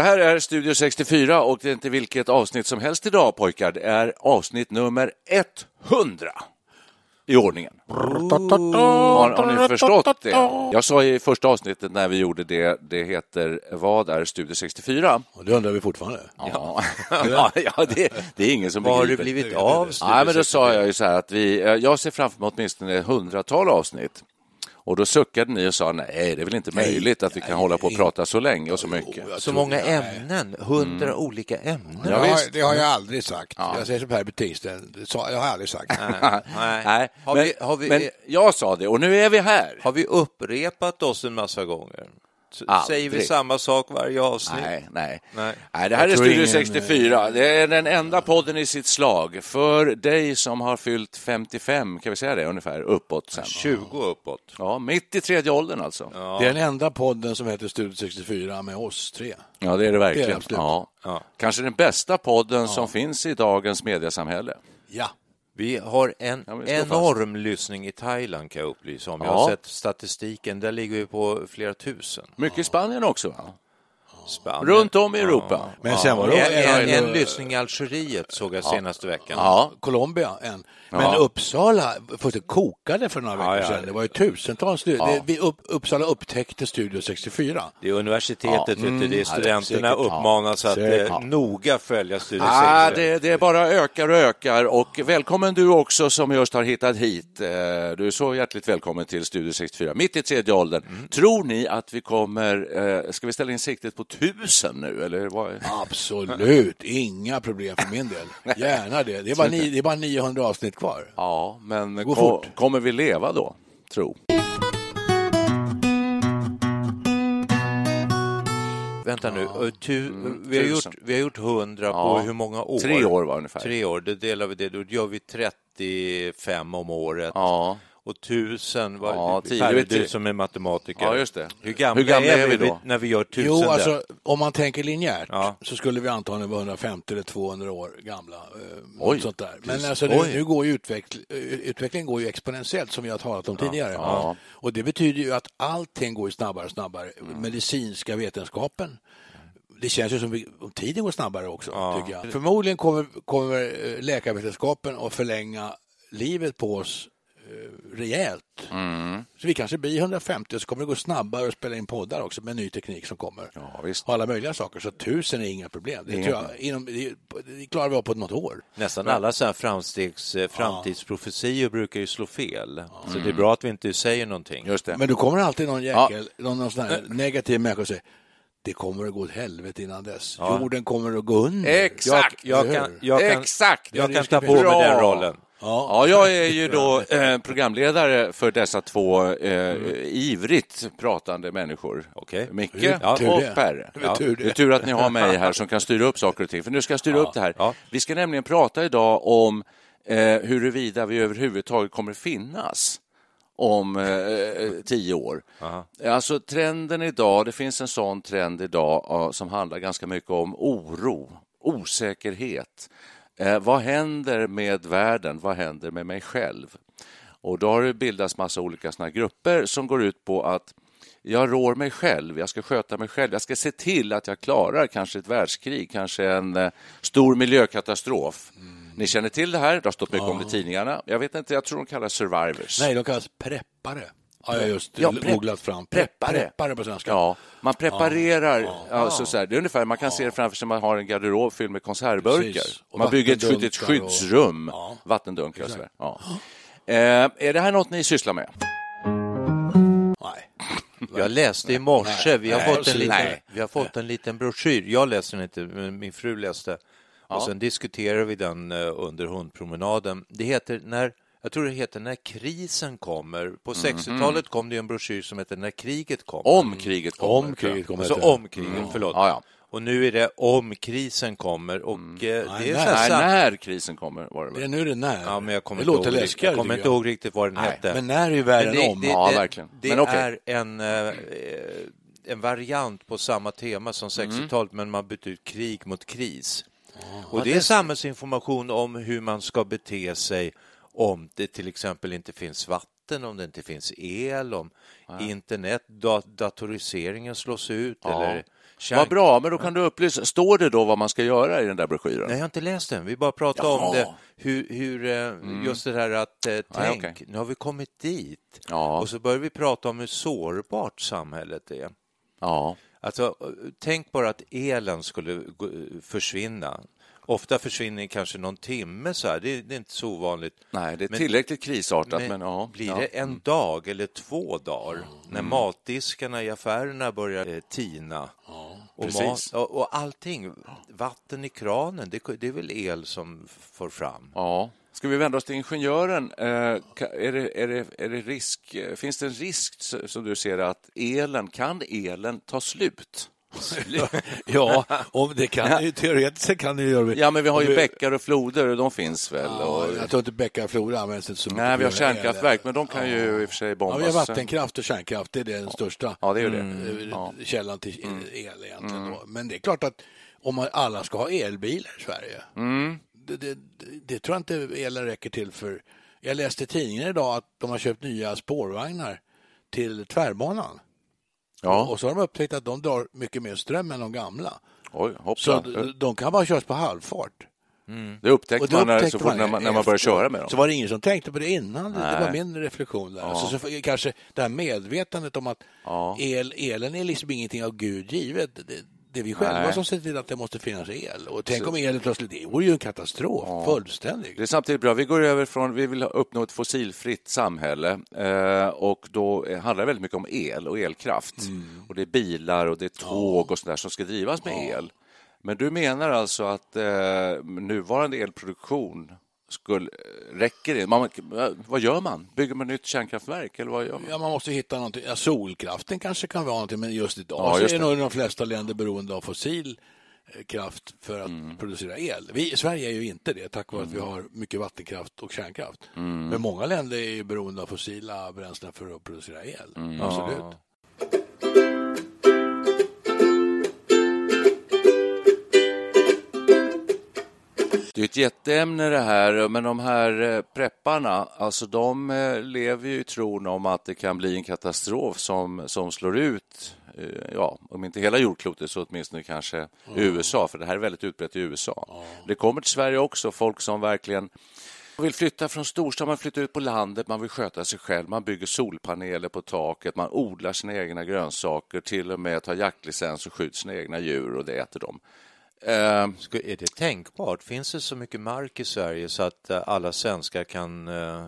Det här är Studio 64 och det är inte vilket avsnitt som helst idag pojkar. Det är avsnitt nummer 100 i ordningen. Har, har ni förstått det? Jag sa i första avsnittet när vi gjorde det, det heter Vad är Studio 64? Och det undrar vi fortfarande. Ja, ja, ja det, det är ingen som Vad har begriper. blivit av Studio Nej, men då 64? sa jag ju så här att vi, eh, jag ser framför mig åtminstone hundratal avsnitt. Och då suckade ni och sa nej, det är väl inte möjligt att vi kan hålla på och prata så länge och så mycket. Så många ämnen, hundra olika ämnen. Ja, Ja, det, har, visst. det har jag aldrig sagt. Jag säger som Per Betingsten, det sa- jag har aldrig sagt. Nej. Nej, Har, men, vi, har, vi, men jag sa det och nu är vi här. har vi upprepat oss en massa gånger? Aldrig. Säger vi samma sak varje avsnitt? Nej, nej. Nej. nej det här är tror Studio ingen, 64. Det är den enda podden i sitt slag för dig som har fyllt 55, kan vi säga det ungefär, uppåt sen. 20 uppåt. Ja, mitt i tredje åldern alltså. Det är den enda podden som heter Studio 64 med oss tre. Ja, det är det Det är verkligen. det absolut. ja. Ja. Kanske den bästa podden som finns i dagens mediasamhälle. Ja. Vi har en Ja, slår fast. enorm lyssning i Thailand kan jag upplysa om. Jag Ja. har sett statistiken, där ligger vi på flera tusen. Mycket i Spanien också, va? Spanien. Runt om i Europa. Men sen var det En, en, en, en lyssning i Algeriet såg jag senaste veckan. Ja, Colombia en. Men Ja. Uppsala fullständigt kokade för några veckor Ja, ja. sedan. Det var ju tusentals. Ja. Det, vi upp, Uppsala upptäckte Studio 64. Det är universitetet, vet du, det är studenterna säkert. uppmanas att Säkert. eh, noga följa Studio Ah, 64. det, det bara ökar och ökar. Och välkommen du också som just har hittat hit. Eh, Du är så hjärtligt välkommen till Studio 64, mitt i tredje åldern. Tror ni att vi kommer, eh, ska vi ställa in siktet på tusen nu? Eller vad? Absolut, inga problem för min del. Gärna det. Det är bara, ni, det är bara 900 avsnitt kvar. Ja, men går ko- fort. kommer vi leva då? Tro. Vänta nu, tu, vi, har gjort, vi har gjort 100 Ja. på hur många år? Tre år var ungefär. Tre år, det delar vi det, då gör vi 35 om året. Ja. Och tusen, vad, Ja, tio. Du som är matematiker. Ja, just det. Hur gamla, Hur gamla är, vi då? när vi gör tusen? Jo, där? alltså om man tänker linjärt Ja. så skulle vi antagligen vara 150 eller 200 år gamla. Eh, Oj. sånt där. Men alltså, Oj. nu, nu går ju utveckl, eh, utvecklingen går ju exponentiellt som vi har talat om tidigare. Ja. Och det betyder ju att allting går ju snabbare och snabbare. Medicinska vetenskapen. Det känns ju som vi- tiden går snabbare också, tycker jag. Förmodligen kommer, kommer eh, läkarvetenskapen att förlänga livet på oss eh, rejält. Så vi kanske blir 150 och så kommer det gå snabbare att spela in poddar också med ny teknik som kommer. Ja, visst. Och alla möjliga saker. Så tusen är inga problem. Det, Inga tror jag, inom, det, klarar vi av på något år. Nästan alla så här eh, framtidsprofetior brukar ju slå fel. Så det är bra att vi inte säger någonting. Just det. Men då kommer alltid någon jäkel, någon, någon sån här negativ människa och säger det kommer att gå åt helvete innan dess. Jorden kommer att gå under. Exakt. Jag Eller kan, jag kan, Exakt. jag kan ta på mig den rollen. Ja, jag är ju då eh, programledare för dessa två eh, ivrigt pratande människor. Okej. Micke Ja, och. Per. Tur det. Det är tur att ni har mig här som kan styra upp saker och ting, för nu ska jag styra upp det här. ja. Vi ska nämligen prata idag om eh, huruvida vi överhuvudtaget kommer finnas om eh, tio år. Alltså trenden idag, det finns en sån trend idag ja, som handlar ganska mycket om oro, osäkerhet. Eh, vad händer med världen? Vad händer med mig själv? Och då har det bildats massa olika såna grupper som går ut på att jag rår mig själv, jag ska sköta mig själv, jag ska se till att jag klarar kanske ett världskrig, kanske en eh, stor miljökatastrof. Mm. Ni känner till det här, det har stått mycket ja. om det i tidningarna. Jag vet inte, jag tror de kallas survivors. Nej, de kallas preppare. Ja, just ja, googlat fram. Preppare. preppare på svenska. Ja, man preparerar. Ja, ja. Alltså, så här, det är ungefär, man kan se det framför sig, man har en garderob fylld med konservburkar. Man bygger ett, ett skyddsrum, och... vattendunkar och så ja. eh, Är det här något ni sysslar med? Nej. Jag läste i morse, vi har, fått en, liten, vi har fått en liten broschyr. Jag läste den inte, men min fru läste. Och sen diskuterar vi den eh, under hundpromenaden. Det heter när jag tror det heter När krisen kommer. På 60-talet kom det en broschyr som heter När kriget kommer. Om kriget kommer. Om kriget kommer. Alltså om kriget, mm. förlåt. Ja, ja. Och nu är det om krisen kommer. Och mm. Eh, det är nej, nej, när krisen kommer var det väl? Det, nu är det när. Ja, men jag kommer det låter läskigare. Jag kommer inte ihåg riktigt vad den nej, hette. Men när är ju värre än om. Det, ja, verkligen. Det men okay. är en, eh, en variant på samma tema som 60-talet, mm. men man byter ut krig mot kris. Oh. Och det är samhällsinformation om hur man ska bete sig om det till exempel inte finns vatten, om det inte finns el, om ja. internet, datoriseringen slås ut ja. eller Vad bra, men då kan du upplysa. Står det då vad man ska göra i den där broschyren? Nej, jag har inte läst den. Vi bara pratar Jaha. om det. Hur, hur eh, mm. just det här att eh, tänk, ja, okay. nu har vi kommit dit. Ja. Och så börjar vi prata om hur sårbart samhället är. Ja. Alltså, tänk bara att elen skulle försvinna. Ofta försvinner kanske någon timme så här. Det, det är inte så ovanligt. Nej, det är tillräckligt men, krisartat. Men, men ja, blir ja. det en mm. dag eller två dagar mm. när matdiskarna i affärerna börjar eh, tina ja, och, mat, och, och allting, vatten i kranen, det, det är väl el som får fram? Ja. Ska vi vända oss till ingenjören? Eh, är det, är det, är det risk, finns det en risk som du ser att elen, kan elen ta slut? Ja, om det kan, teoretiskt kan det göra Ja, men vi har ju vi... bäckar och floder och de finns väl? Ja, och... Jag tror inte bäckar och floder används inte så mycket. Nej, vi har kärnkraftverk, men de kan ja. ju i och för sig bombas. Ja, vi har vattenkraft och kärnkraft, det är den största ja, det är det. Mm. källan till mm. el egentligen. Mm. Men det är klart att om alla ska ha elbilar i Sverige, mm. det, det, det, tror jag inte elen räcker till för. Jag läste i tidningen idag att de har köpt nya spårvagnar till tvärbanan. Ja. Och så har de upptäckt att de drar mycket mer ström än de gamla. Oj, så de kan bara köras på halvfart. Mm. Det upptäckte, det man, upptäckte så fort man när man, när man började köra med dem. Så var det ingen som tänkte på det innan. Nej. Det var min reflektion. Där. Ja. Så, så, kanske det här medvetandet om att ja. el, elen är liksom ingenting av Gud givet. Det, det är vi själva Nej. som ser till att det måste finnas el. Och tänk om elen plötsligt, det vore ju en katastrof, ja. fullständig. Det är samtidigt bra, vi går över från, vi vill uppnå ett fossilfritt samhälle eh, och då handlar det väldigt mycket om el och elkraft. Mm. Och det är bilar och det är tåg ja. och sådär som ska drivas med ja. el. Men du menar alltså att eh, nuvarande elproduktion skulle, räcker det? Man, vad gör man? Bygger man nytt kärnkraftverk? Eller vad gör man? Ja, man måste hitta någonting. Ja, solkraften kanske kan vara någonting, men just idag ja, just så är nog de flesta länder beroende av fossil eh, kraft för att mm. producera el. Vi, Sverige är ju inte det, tack vare mm. att vi mm. har mycket vattenkraft och kärnkraft. Mm. Men många länder är beroende av fossila bränslen för att producera el. Mm. Absolut. Ja. Det är ett jätteämne det här, men de här eh, prepparna, alltså de eh, lever ju i tron om att det kan bli en katastrof som, som slår ut, eh, ja, om inte hela jordklotet så åtminstone kanske mm. USA, för det här är väldigt utbrett i USA. Mm. Det kommer till Sverige också, folk som verkligen vill flytta från storstad, man flyttar ut på landet, man vill sköta sig själv, man bygger solpaneler på taket, man odlar sina egna grönsaker, till och med tar jaktlicens och skjuter sina egna djur och det äter de. Uh, är det tänkbart? Finns det så mycket mark i Sverige så att uh, alla svenskar kan uh,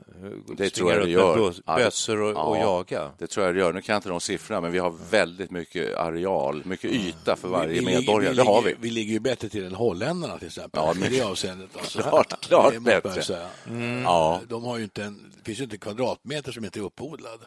det tror jag det gör. bössor och, ja, och, jaga? Det tror jag det gör. Nu kan jag inte de siffrorna, men vi har väldigt mycket areal, mycket yta för varje vi, medborgare. Vi, det har vi. Vi ligger ju bättre till än holländarna till exempel. Ja, men... I det avseendet. Alltså. klart, klart bättre. Mm. Ja. De har ju inte en, det finns ju inte en kvadratmeter som inte är uppodlad.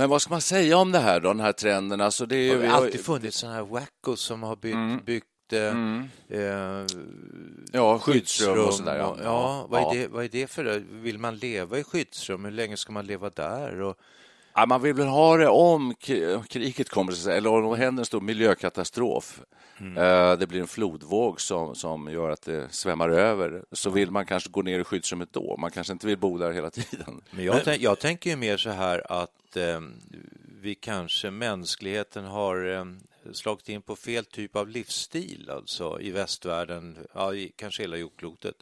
Men vad ska man säga om det här då, den här trenden? Alltså det, är, det har alltid funnits sådana här wackos som har byggt, mm. byggt eh, mm. eh, ja, skyddsrum och sådär. Ja. ja, vad, är Det, vad är det för det? Vill man leva i skyddsrum? Hur länge ska man leva där? Och Ja, man vill väl ha det om kriget kommer, eller om det händer en stor miljökatastrof. Mm. Eh, det blir en flodvåg som, som gör att det svämmar över. Så vill man kanske gå ner i skyddsrummet då. Man kanske inte vill bo där hela tiden. Men jag, jag tänker mer så här att eh, vi kanske, mänskligheten har eh, slagit in på fel typ av livsstil alltså i västvärlden, ja, i, kanske hela jordklotet.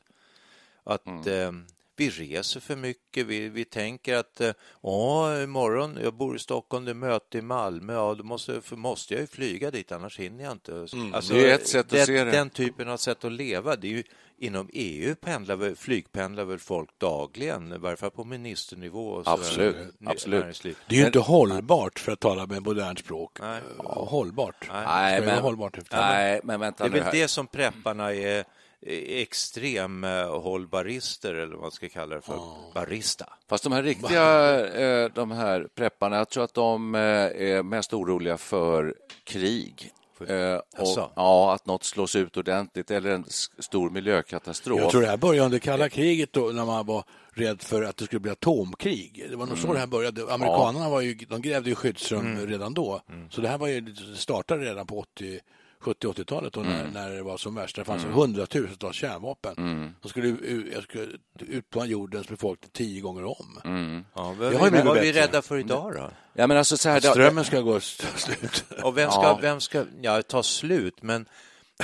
Att mm. eh, vi reser för mycket. Vi, vi tänker att eh, ja, imorgon, jag bor i Stockholm, det är möte i Malmö, ja, då måste, för måste jag ju flyga dit, annars hinner jag inte. Mm, alltså, det är ett sätt att det, se det. Den typen av sätt att leva, det är ju inom EU pendlar, flygpendlar väl folk dagligen, i varje fall på ministernivå. Och absolut. absolut. Det är ju inte hållbart, för att tala med modernt språk. Nej. Hållbart. Nej, men, hållbart. Nej, men vänta Det är väl det som prepparna är extrem hållbarister eller vad man ska kalla det för, oh. barista. Fast de här riktiga eh, de här prepparna, jag tror att de eh, är mest oroliga för krig. Eh, och, ja, att något slås ut ordentligt eller en stor miljökatastrof. Jag tror det här började under kalla kriget då, när man var rädd för att det skulle bli atomkrig. Det var nog mm. så det här började. Amerikanerna var ju, de grävde ju skyddsrum mm. redan då. Mm. Så det här var ju, det startade redan på 80 70-80-talet mm. när, när det var som värst. Det fanns mm. hundratusentals kärnvapen. Mm. De skulle, utplåna jordens befolkning tio gånger om. Mm. Ja, vad, vad, vad är vi rädda för idag då? Ja, men alltså så här, Strömmen ska gå slut. Och vem ska, ja. vem ska ja, ta slut? Men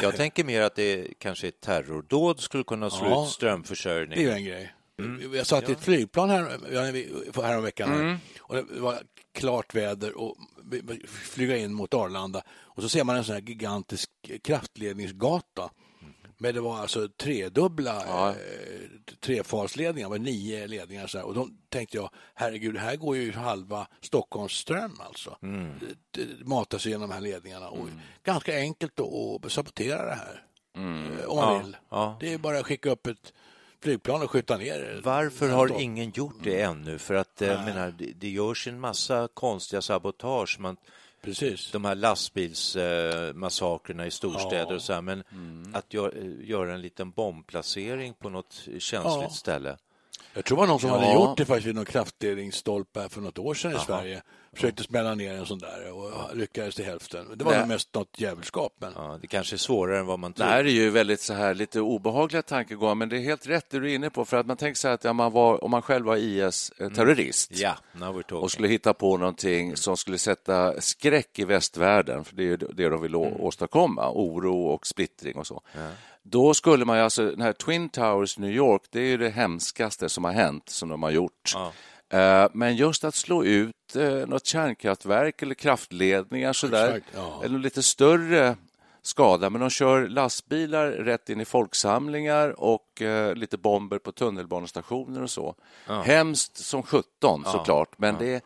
jag tänker mer att det kanske ett terrordåd skulle kunna slå ja, ut strömförsörjningen. Det är en grej. Mm. Jag satt i ett flygplan här, här om veckan mm. och det var klart väder och flyga in mot Arlanda och så ser man en sån här gigantisk kraftledningsgata. Men det var alltså tredubbla ja. eh, trefasledningar, var nio ledningar. Så här. Och då tänkte jag, herregud, här går ju halva Stockholms ström alltså. Mm. Det, matas genom de här ledningarna. Och mm. Ganska enkelt att sabotera det här. Mm. Eh, om man ja. vill. Ja. Det är bara att skicka upp ett flygplan och skjuta ner Varför har ingen gjort det ännu? För att eh, menar, det, det görs en massa konstiga sabotage. Man, Precis. De här lastbilsmassakrerna i storstäder ja. och så här. Men mm. att gör, göra en liten bombplacering på något känsligt ja. ställe. Jag tror det var någon som ja. hade gjort det faktiskt vid någon kraftledningsstolpe för något år sedan i Aha. Sverige. Försökte smälla ner en sån där och lyckades till hälften. Det var nog mest något djävulskap. Men... Ja, det kanske är svårare än vad man tror. Det här är ju väldigt så här lite obehagliga tankegångar, men det är helt rätt det du är inne på. För att man tänker sig att ja, man var, om man själv var IS-terrorist mm. yeah, och skulle hitta på någonting som skulle sätta skräck i västvärlden, för det är ju det de vill mm. åstadkomma, oro och splittring och så. Yeah. Då skulle man alltså, den här Twin Towers New York, det är ju det hemskaste som har hänt, som de har gjort. Ja. Eh, men just att slå ut eh, något kärnkraftverk eller kraftledningar sådär, ja. eller lite större skada, men de kör lastbilar rätt in i folksamlingar och eh, lite bomber på tunnelbanestationer och så. Ja. Hemskt som sjutton ja. såklart, men ja. det,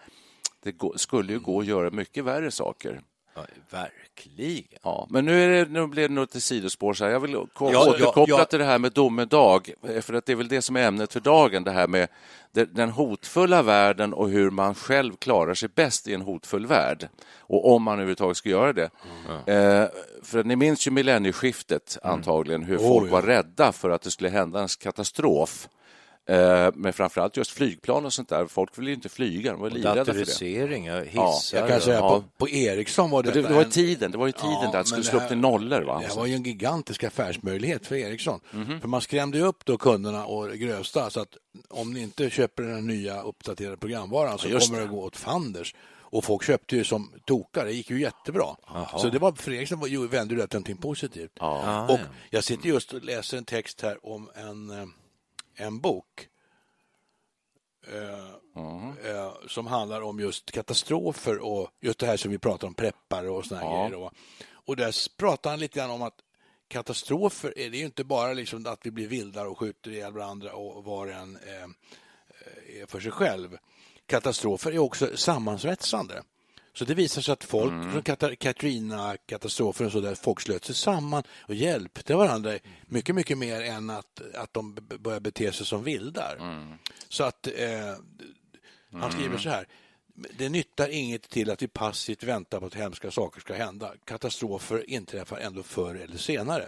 det skulle ju gå att göra mycket värre saker. Ja, verkligen. Ja, men nu, är det, nu blir det nog ett sidospår. Så här. Jag vill ja, återkoppla ja, ja. till det här med domedag, för att det är väl det som är ämnet för dagen, det här med den hotfulla världen och hur man själv klarar sig bäst i en hotfull värld. Och om man överhuvudtaget ska göra det. Mm. Eh, för ni minns ju millennieskiftet mm. antagligen, hur folk oh, var rädda för att det skulle hända en katastrof. Eh, men framförallt just flygplan och sånt där. Folk vill ju inte flyga, de var livrädda för det. Datorisering, hissar. Jag kan säga ja. på, på Ericsson var det... Det, det var i tiden, det var i tiden ja, där det skulle slå upp till nollor. Va? Det var ju en gigantisk affärsmöjlighet för Ericsson. Mm -hmm. För man skrämde upp då kunderna och grövsta. Så att om ni inte köper den nya uppdaterade programvaran så kommer det. det gå åt fanders. Och folk köpte ju som tokar, det gick ju jättebra. Aha. Så det var för Ericsson vände det till någonting positivt. Ja. Och jag sitter just och läser en text här om en eh, en bok mm. som handlar om just katastrofer och just det här som vi pratar om, preppare och såna ja. grejer. Och där pratar han lite grann om att katastrofer är det ju inte bara liksom att vi blir vildare och skjuter ihjäl varandra och var en eh, är för sig själv. Katastrofer är också sammansvetsande. Så det visar sig att folk mm. från Katrina-katastrofen och så där, folk slöt sig samman och hjälpte varandra mycket, mycket mer än att, att de började bete sig som vildar. Mm. Så att eh, han skriver mm. så här. Det nyttar inget till att vi passivt väntar på att hemska saker ska hända. Katastrofer inträffar ändå förr eller senare.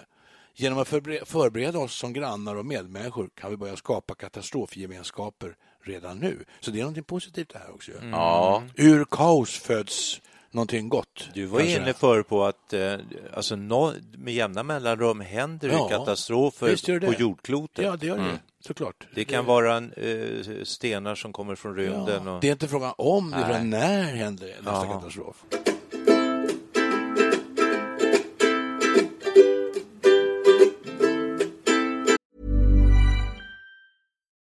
Genom att förbereda oss som grannar och medmänniskor kan vi börja skapa katastrofgemenskaper redan nu. Så det är någonting positivt det här också. Ja. Ur kaos föds någonting gott. Du var kanske. inne för på att eh, alltså, no, med jämna mellanrum händer det Ja, katastrofer det på det. jordklotet. Ja, det gör det. Såklart. Det kan vara en, eh, stenar som kommer från rymden. Ja, och... det är inte frågan om, det är frågan när händer nästa katastrof.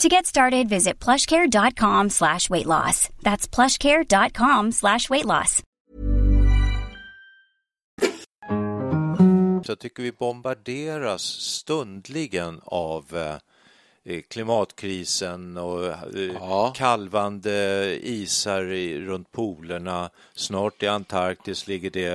To get started, visit plushcare.com slash weight loss. That's plushcare.com slash weight loss. Så jag tycker vi bombarderas stundligen av eh, eh, klimatkrisen och eh, Ja. kalvande isar i, runt polerna. Snart i Antarktis ligger det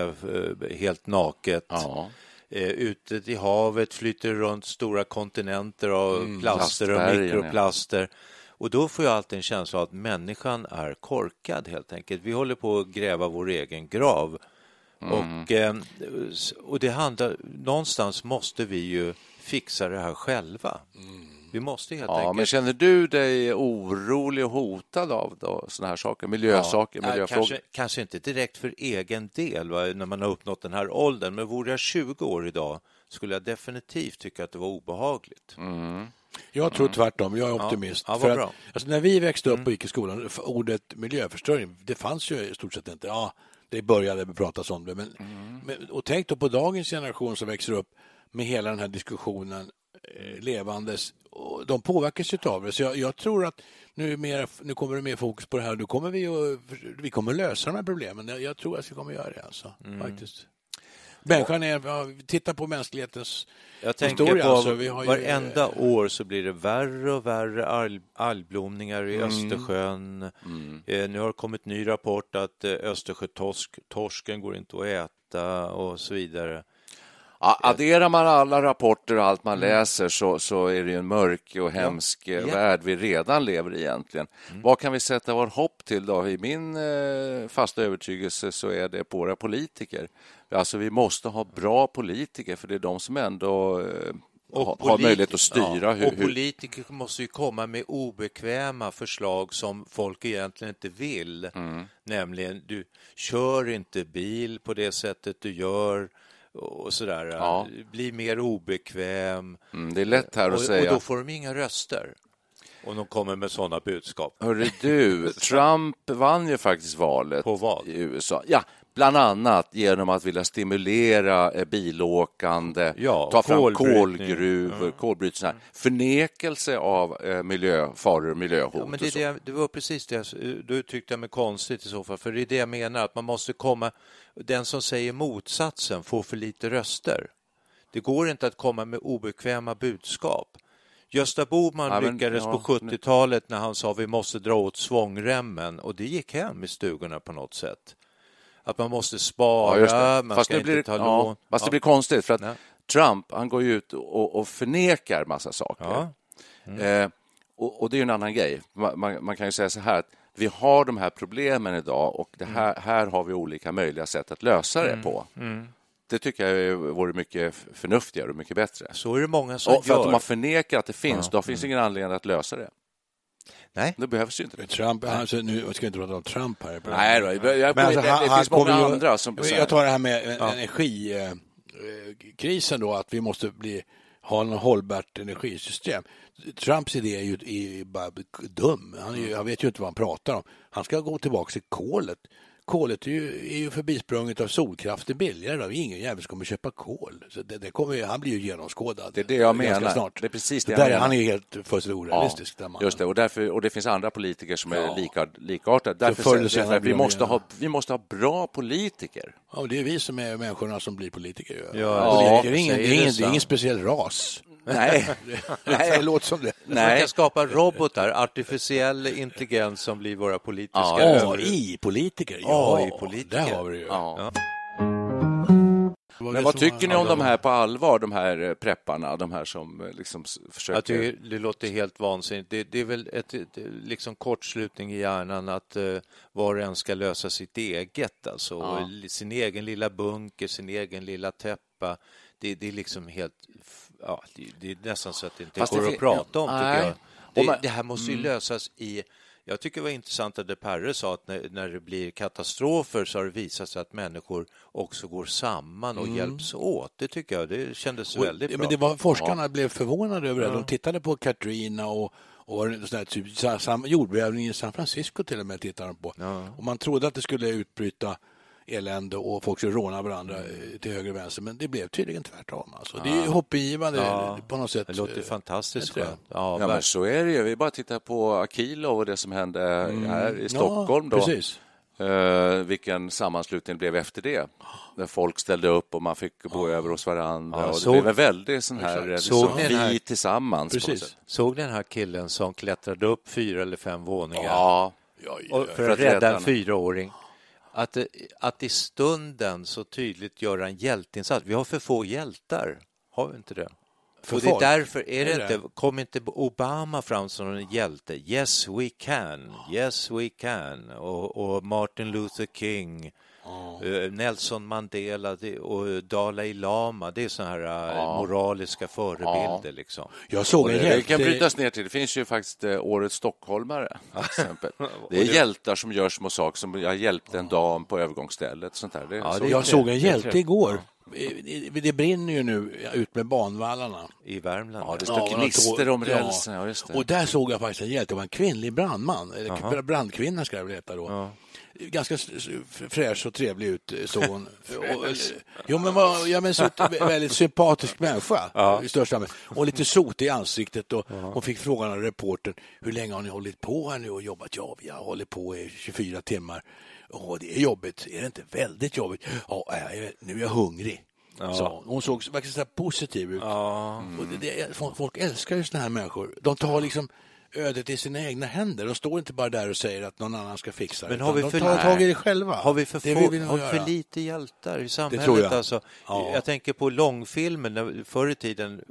eh, helt naket. Ja. Eh, ute i havet flyter runt stora kontinenter av plaster och plastbergen, ja. mikroplaster. Och då får jag alltid en känsla av att människan är korkad helt enkelt. Vi håller på att gräva vår egen grav. Mm. Och, eh, och det handlar, någonstans måste vi ju fixa det här själva. Vi måste helt Ja, enkelt... men känner du dig orolig och hotad av då, såna här saker, miljösaker, Ja, miljöfrågor? kanske, kanske inte direkt för egen del va, när man har uppnått den här åldern, men vore jag 20 år idag skulle jag definitivt tycka att det var obehagligt. Jag tror tvärtom, jag är optimist. Ja, För att, alltså, när vi växte upp och gick i skolan, ordet miljöförstöring, det fanns ju i stort sett inte. Ja, det började pratas om det. Men, men, och tänk då på dagens generation som växer upp med hela den här diskussionen levandes. Och de påverkas ju av det. Så jag, jag tror att nu, mer, nu kommer det mer fokus på det här. Nu kommer vi, att, vi kommer lösa de här problemen. Jag, jag tror att vi kommer göra det. Alltså, faktiskt. Människan är, titta på mänsklighetens Jag tänker historia. på alltså, vi har ju, varenda år så blir det värre och värre alg, algblomningar i Mm. Östersjön. Eh, nu har det kommit ny rapport att eh, Östersjötorsken går inte att äta och så vidare. Adderar man alla rapporter och allt man läser så, så är det ju en mörk och hemsk eh, Ja. värld vi redan lever i egentligen. Vad kan vi sätta vår hopp till då? I min eh, fasta övertygelse så är det på våra politiker. Alltså vi måste ha bra politiker för det är de som ändå eh, har, har polit- möjlighet att styra ja, hur, och hur, politiker måste ju komma med obekväma förslag som folk egentligen inte vill. Mm. Nämligen, du kör inte bil på det sättet du gör och sådär. Ja. Bli mer obekväm. Mm, det är lätt här att och, säga. och då får de inga röster. Och de kommer med sådana budskap. Hörru du, Trump vann ju faktiskt valet På vad? i USA. Ja, bland annat genom att vilja stimulera eh, bilåkande, Ja, ta fram kolgruvor, kolbrytning, förnekelse av eh, miljöfaror och miljöhot. Ja, men det, är så. det, det var precis det, jag- då tyckte jag mig konstigt i så fall, för det är det jag menar, att man måste komma, den som säger motsatsen får för lite röster. Det går inte att komma med obekväma budskap. Gösta Bohman Ja, men, lyckades ja, på 70-talet när han sa vi måste dra åt svångremmen och det gick hem i stugorna på något sätt. Att man måste Ja, spara, det. man Fast, ska inte blir, ta ja, lån. fast det Ja. blir konstigt för att. Trump han går ut och, och förnekar massa saker. Ja. Eh, och, och det är en annan grej. Man, man, man kan ju säga så här att vi har de här problemen idag och det här, här har vi olika möjliga sätt att lösa det på. Det tycker jag vore mycket förnuftigare och mycket bättre. Så är det många som Och för gör. att om man förnekar att det finns, då finns ingen anledning att lösa det. Nej. Då behövs ju inte det. Trump, alltså, nu jag ska inte prata om Trump här. Nej, då, jag, jag, Men alltså, det, det han finns många ju- andra som... Jag tar det här med energikrisen då, att vi måste bli, ha en hållbart energisystem. Trumps idé är ju är bara dum. Han, är han vet ju inte vad han pratar om. Han ska gå tillbaka till kolet. Kolet är ju, är ju förbisprunget av solkraft, det är billigare. Då. Ingen jävel kommer köpa kol. Så det, det kommer, han blir ju genomskådad. Det är det jag menar. Snart. Det är precis det där jag är menar. Han är helt fullständigt orealistisk. där Ja, just det. Och, därför, och det finns andra politiker som är Ja. lika, likartade. Därför jag att vi måste, ha, vi måste ha bra politiker. Ja, det är vi som är människorna som blir politiker. Ja, politiker är ingen, det är ingen, det det är ingen speciell ras. Nej, Det låter som det. Man nej. kan skapa robotar, artificiell intelligens som blir våra politiska Ja, AI-politiker, ja. AI-politiker. Där har vi det ju. Ja. Men vad tycker ni om de här på allvar, de här eh, prepparna, de här som eh, liksom försöker... Jag tycker det låter helt vansinnigt. Det, det är väl ett, ett liksom kortslutning i hjärnan att uh, var och en ska lösa sitt eget, alltså Ja. sin egen lilla bunker, sin egen lilla täppa. Det, det är liksom helt, ja, det, det är nästan så att det inte Fast det går fin- att prata om, Nej. tycker jag. Det, man- det här måste ju lösas i jag tycker det var intressant att De Perre sa att när, när det blir katastrofer så har det visat sig att människor också går samman och hjälps åt. Det tycker jag, det kändes Och- väldigt ja, bra. Men det var, forskarna blev förvånade över det. De tittade på Katrina och, och det här typ, jordbävningen i San Francisco till och med tittade de på. Och man trodde att det skulle utbryta elände och folk skulle råna varandra eh, till höger och vänster. Men det blev tydligen tvärtom. Alltså. Det är ju hoppingivande Ja, på något sätt. Det låter eh, fantastiskt skönt. Ja, Ja, men så är det ju. Vi bara tittar på Akilov och det som hände här i Stockholm. Ja, då. precis. Eh, vilken sammanslutning det blev efter det. Där folk ställde upp och man fick bo över hos varandra. Ja, och det såg- blev en väldig sån här, liksom, Såg här- vi tillsammans. Precis. Såg ni den här killen som klättrade upp fyra eller fem våningar Ja, Ja, ja, och, ja. för att rädda en fyraåring? Att, att i stunden så tydligt göra en hjälteinsats. Vi har för få hjältar, har vi inte det? För och det är folk? därför, är det Är det? inte, kom inte Obama fram som en hjälte? Yes we can, yes we can. Och, och Martin Luther King, eh, Nelson Mandela och Dalai Lama, det är sådana här eh, moraliska förebilder. Liksom. Jag såg en det, det kan hjälte... brytas ner till. Det finns ju faktiskt eh, Årets stockholmare. Till exempel. Det är hjältar som gör små saker. Som jag hjälpte en dam på övergångsstället. Sånt där. Det Ja, så. Jag såg en hjälte igår. Det- brinner ju nu ut med banvallarna. I Värmland. Ja, det Ja, står något gnister om rälsen. Ja, just det. Och där såg jag faktiskt en hjälte. Det var en kvinnlig brandman, eller brandkvinna ska jag väl heta då. Ganska s- s- fräsch och trevlig ut eh, såg hon. jo, men var, ja, men så, väldigt sympatisk människa i största allmänhet. Och lite sot i ansiktet. Och Hon fick frågan av reportern, hur länge har ni hållit på här nu och jobbat? Ja, vi har hållit på i 24 timmar. Åh, det är jobbigt. Är det inte väldigt jobbigt? Ja, nu är jag hungrig. Så hon såg verkligen så positiv ut. Och det, det, folk- folk älskar ju såna här människor. De tar liksom ödet i sina egna händer. De står inte bara där och säger att någon annan ska fixa det. Men har vi för- de tar tag i det själva. Har vi för, det få, vi har för lite hjältar i samhället? tror jag. Alltså, Ja. Jag tänker på långfilmen, förr i tiden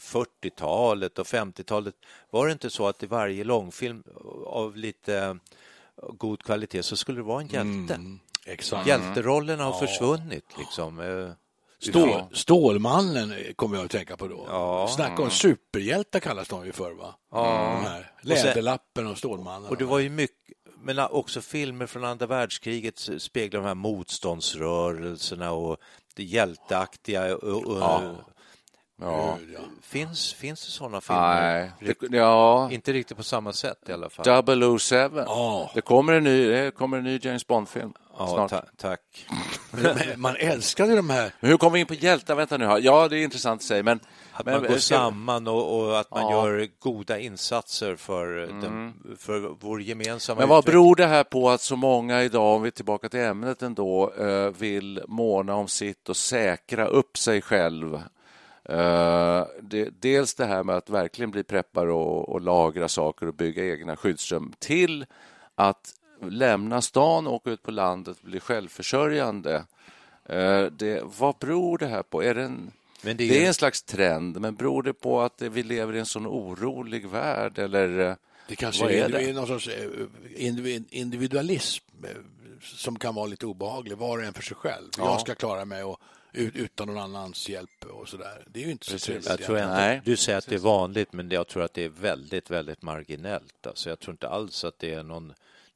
40-talet och 50-talet, var det inte så att i varje långfilm av lite eh, god kvalitet så skulle det vara en hjälte? Mm, Exakt. Hjälterollerna har försvunnit liksom. Eh, Stål, Stålmannen kommer jag att tänka på då. Ja. Snacka om superhjältar kallas de ju för va? Ja. De här. Läderlappen och Stålmannen. Och det var ju mycket, men också filmer från andra världskriget speglar de här motståndsrörelserna och det hjälteaktiga. Och, och, Ja. Finns, finns det sådana filmer? Nej, det, ja, Inte riktigt på samma sätt i alla fall. 007. Ja. Det, kommer en ny, det kommer en ny James Bond-film ja, snart. ta, tack. Man älskade de här. Men hur kom vi in på hjältar? Vänta nu. här. Ja, det är intressant att säga, men... Att men man går samman och, och att man Ja. gör goda insatser för, den, för vår gemensamma Men vad utveckling. beror det här på att så många idag, om vi är tillbaka till ämnet ändå, eh, vill måna om sitt och säkra upp sig själv? Eh, dels det här med att verkligen bli preppare och, och lagra saker och bygga egna skyddsrum till att lämna stan och åka ut på landet och bli självförsörjande. Eh, det, vad beror det här på? Är det, en, Men det, är en slags trend, men beror det på att vi lever i en sån orolig värld? Eller, eh, Det Det kanske Vad är, det? det är någon sorts eh, individ- individualism som kan vara lite obehaglig, var och en för sig själv. Ja. Jag ska klara mig och, ut- utan någon annans hjälp och sådär. Det är ju inte så trevligt. Jag tror egentligen. inte, du säger att det är vanligt, men jag tror att det är väldigt, väldigt marginellt. Alltså jag tror inte alls att det är någon...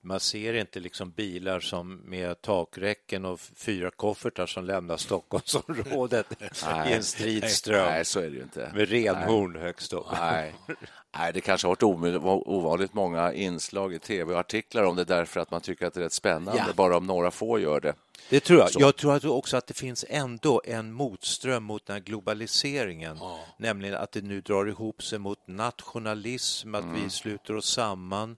Man ser inte liksom bilar som med takräcken och fyra koffertar som lämnar Stockholmsområdet i en stridström Nej, så är det ju inte. med renhorn högst upp. Nej. Nej, det kanske har varit ovanligt många inslag i tv och artiklar om det därför att man tycker att det är rätt spännande, Ja. bara om några få gör det. Det tror jag. Så. Jag tror också att det finns ändå en motström mot den här globaliseringen, nämligen att det nu drar ihop sig mot nationalism, att vi sluter oss samman.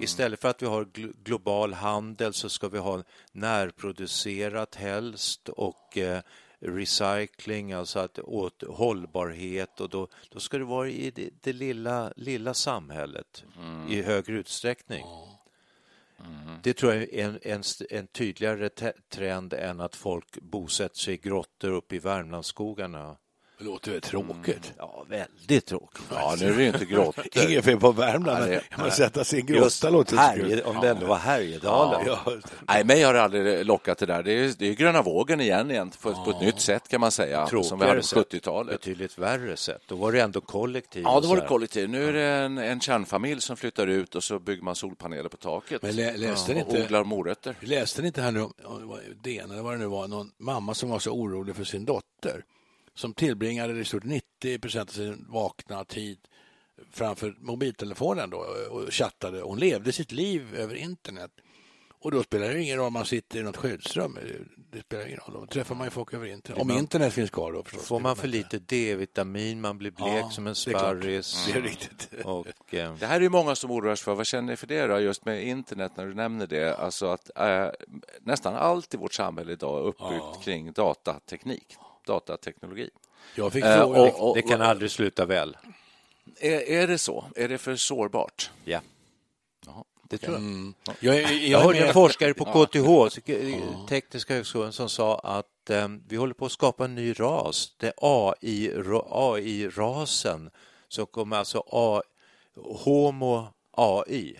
Istället för att vi har gl- global handel så ska vi ha närproducerat helst och eh, recycling, alltså att åt hållbarhet och då, då ska det vara i det, det lilla, lilla samhället i högre utsträckning. Det tror jag är en, en, en tydligare trend än att folk bosätter sig i grottor uppe i Värmlandsskogarna. Det låter väl tråkigt. Ja, väldigt tråkigt. Ja, nu är det ju inte grottor. Inget fel på Värmland, men man sätta sig i en grotta låter. Härje, om det ändå var Härjedalen. Ja, Nej, mig har aldrig lockat det där. Det är, det är gröna vågen igen, igen på, på ett nytt sätt kan man säga, som vi hade Tråkigare på sätt. 70-talet. Betydligt värre sätt. Då var det ändå kollektiv. Ja, då var det kollektiv. Nu är det en, en kärnfamilj som flyttar ut och så bygger man solpaneler på taket Men lä- läste ni och inte- odlar morötter. Läste ni inte här nu om om det var DN eller vad det nu var, någon mamma som var så orolig för sin dotter som tillbringade i stort 90 procent av sin vakna tid framför mobiltelefonen då och chattade. Hon levde sitt liv över internet. Och då spelar det ingen roll om man sitter i något skyddsrum. Det spelar ingen roll. Då träffar man ju folk över internet. Om internet finns kvar då förstås. Får man för lite D-vitamin, man blir blek Ja, som en det är klart. sparris. Det är. Och, eh, Det här är ju många som oroar sig för. Vad känner ni för det då, just med internet när du nämner det? Alltså att eh, nästan allt i vårt samhälle idag är uppbyggt kring datateknik, datateknologi. Jag fick Eh, fråga... och- och- det kan aldrig sluta väl. Är, är det så? Är det för sårbart? Ja. Det tror jag. Mm. jag, jag, jag, hörde en forskare på KTH, Tekniska högskolan, som sa att eh, vi håller på att skapa en ny ras. Det är AI, AI-rasen som kommer alltså A, Homo AI,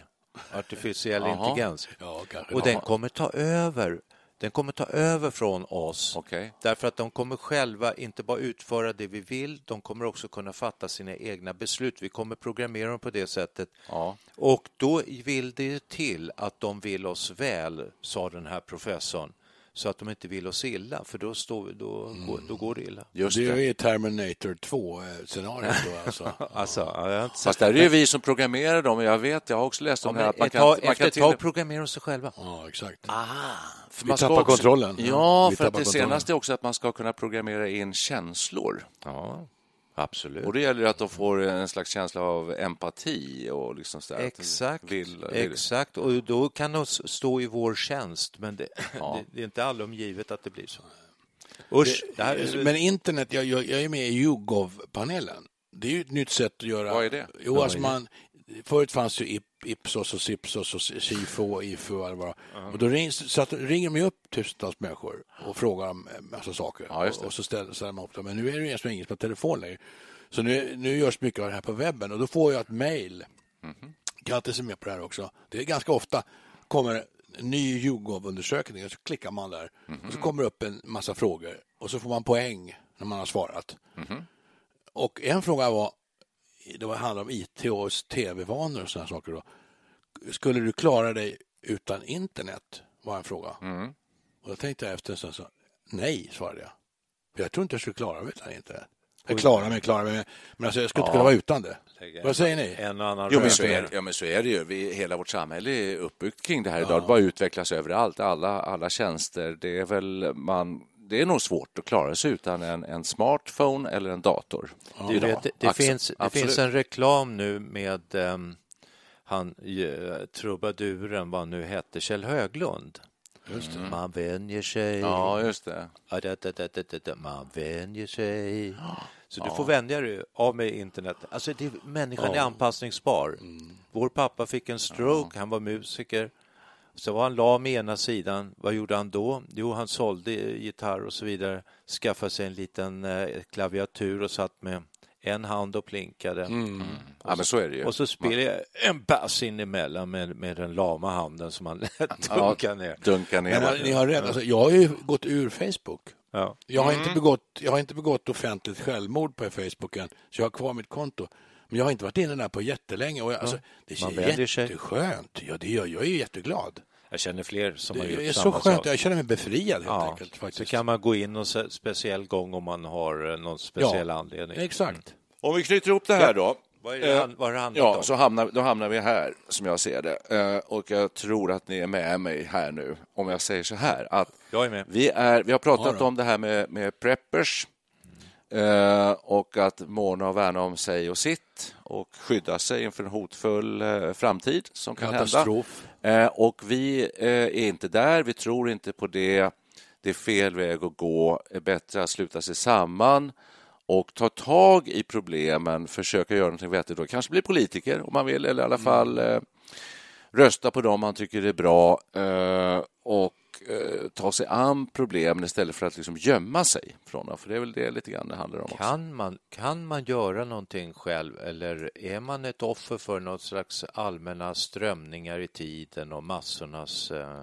artificiell intelligens. Ja. Och den kommer ta över. Den kommer ta över från oss. Okej. Därför att de kommer själva inte bara utföra det vi vill, de kommer också kunna fatta sina egna beslut. Vi kommer programmera dem på det sättet. Ja. Och då vill det till att de vill oss väl, sa den här professorn, så att de inte vill oss illa, för då, står, då, går, då går det illa. Just Det är det. ju Terminator 2-scenariot då alltså. Alltså, inte Fast där är ju vi som programmerar dem. Jag vet, jag har också läst Ja, om det här att man ett kan... tag, man efter kan ett till- tag programmerar de sig själva. Ja, exakt. För Vi man tappar också- kontrollen. Ja, Vi för att det kontrollen. senaste är också att man ska kunna programmera in känslor. Ja, absolut. Och det gäller att de får en slags känsla av empati och liksom så där, Exakt, Vill, vill. exakt. Och då kan de stå i vår tjänst, men det, Ja. det, det är inte allom givet att det blir så. Usch, det här är, Men internet, jag, jag, jag är med i YouGov-panelen. Det är ju ett nytt sätt att göra... Vad är det? Jo, alltså man, förut fanns ju Ip, Ipsos och Sipsos och Sifo och Ifo och vad. Och då ring, så att, ringer man ju upp tusentals människor och frågar om en massa saker. Ja, och, och så ställer, ställer man upp dem. Men nu är det ju ingen som ingen som har telefon längre. Så nu, nu görs mycket av det här på webben och då får jag ett mejl. Grattis är med på det här också. Det är ganska ofta kommer en ny YouGov-undersökning och så klickar man där Mhm. och så kommer det upp en massa frågor och så får man poäng när man har svarat. Mhm. Och en fråga var, det var handlade om IT och tv-vanor och sådana saker. Då. Skulle du klara dig utan internet? var en fråga. Mm. Och då tänkte jag efter en stund, så, nej, svarade jag. För jag tror inte jag skulle klara mig utan internet. Jag klarar mig, klarar mig, men alltså, jag skulle inte kunna vara utan det. Vad säger ni? en och annan Jo, men så är, ja, men så är det ju. Vi, hela vårt samhälle är uppbyggt kring det här idag. Det bara utvecklas överallt. Alla, alla tjänster. Det är väl man... Det är nog svårt att klara sig utan en, en smartphone eller en dator. Du idag. vet, det, finns, det finns en reklam nu med um, han uh, trubaduren, vad han nu hette, Kjell Höglund. Just det. Man vänjer sig. Ja, just det. Ja. Man vänjer sig. Så du får vänja dig av med internet. Alltså, det, människan är anpassningsbar. Vår pappa fick en stroke, han var musiker. Så var han lam i ena sidan. Vad gjorde han då? Jo, han sålde gitarr och så vidare. Skaffade sig en liten eh, klaviatur och satt med en hand och plinkade. Mm. Ja, men så är det ju. Och så spelade jag en pass in emellan med, med den lama handen som man lät dunka ner. Dunka ner. Men ni har rätt, alltså, jag har ju gått ur Facebook. Ja. Jag har, Mm. inte begått, jag har inte begått offentligt självmord på Facebook än, så jag har kvar mitt konto. Men jag har inte varit inne där på jättelänge och jag, alltså, det Man är vänjer sig. jätteskönt. Ja, det gör, jag är ju jätteglad. Jag känner fler som har Det gjort är så samma skönt, sak. jag känner mig befriad helt Ja, enkelt. så Faktiskt. kan man gå in någon speciell gång om man har eh, någon speciell anledning. Exakt. Om vi knyter ihop det här då. Vad är det, vad har det handlat Ja, om? så hamnar, då hamnar vi här, som jag ser det. Eh, Och jag tror att ni är med mig här nu, om jag säger så här. Att Jag är med. Vi, är, vi har pratat Ja om det här med, med preppers eh, och att måna och värna om sig och sitt och skydda sig inför en hotfull eh, framtid som kan hända. Katastrof. Eh, och vi eh, är inte där, vi tror inte på det. Det är fel väg att gå. Det är bättre att sluta sig samman och ta tag i problemen, försöka göra något vettigt. Då. Kanske bli politiker om man vill, eller i alla fall eh, rösta på dem man tycker är bra och eh, ta sig an problemen istället för att liksom gömma sig från dem. För det är väl det lite grann det handlar om också. Kan man, kan man göra någonting själv eller är man ett offer för något slags allmänna strömningar i tiden och massornas... Eh...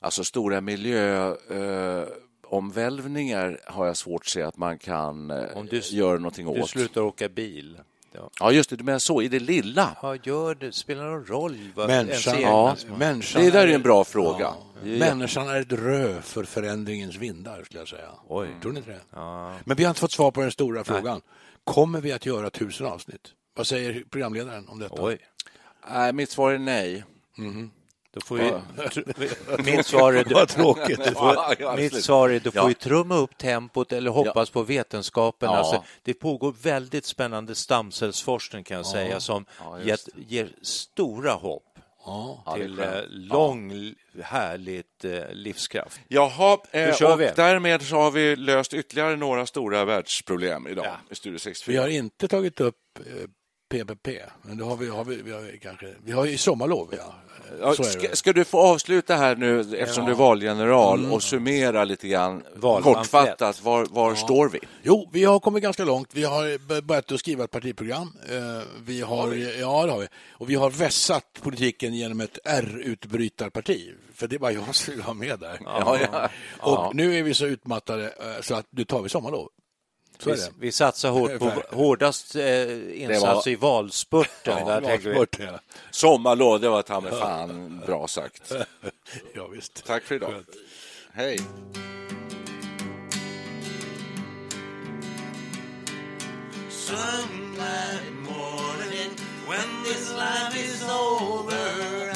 Alltså stora miljöomvälvningar eh, omvälvningar har jag svårt att se att man kan eh, du- göra någonting Du åt. slutar åka bil. Ja. Ja, just det, du menar så, i det lilla. Ja, gör det. Spelar någon roll? Vad Människan, Ja. människan Det där är en bra fråga. Är- Människan är ett rö för förändringens vindar, skulle jag säga. Oj. Tror ni inte det? Ja. Men vi har inte fått svar på den stora frågan. Kommer vi att göra tusen avsnitt? Vad säger programledaren om detta? Oj. Nej, mitt svar är nej. Då får vi... Mitt svar är... Vad tråkigt. Du får, mitt svar är du får Ja. ju trumma upp tempot eller hoppas på vetenskapen. Ja. Alltså, det pågår väldigt spännande stamcellsforskning kan jag säga som gett, ger stora hopp Ja. till eh, lång, härligt eh, livskraft. Jaha, eh, och vi. därmed så har vi löst ytterligare några stora världsproblem idag i Studio 64. Vi har inte tagit upp PPP, men det har vi, har vi, vi har kanske, vi har ju sommarlov, ja. Ja, ska, ska du få avsluta här nu, eftersom du är valgeneral, och summera lite grann Valpamflett. kortfattat, var, var står vi? Jo, vi har kommit ganska långt. Vi har börjat att skriva ett partiprogram. Eh, Vi har, ja, det har vi. Och vi har vässat politiken genom ett R-utbrytarparti. För det var jag som ville ha med där. Ja, ja. Och nu är vi så utmattade eh, så att nu tar vi sommarlov. Vi, vi satsar hårt på hårdast eh, insats i valspurten. vi. Valspurt, ja. Sommarlov, det var ta mig fan bra sagt. ja, visst. Tack för idag. Hej. Sunlight morning, when this life is over,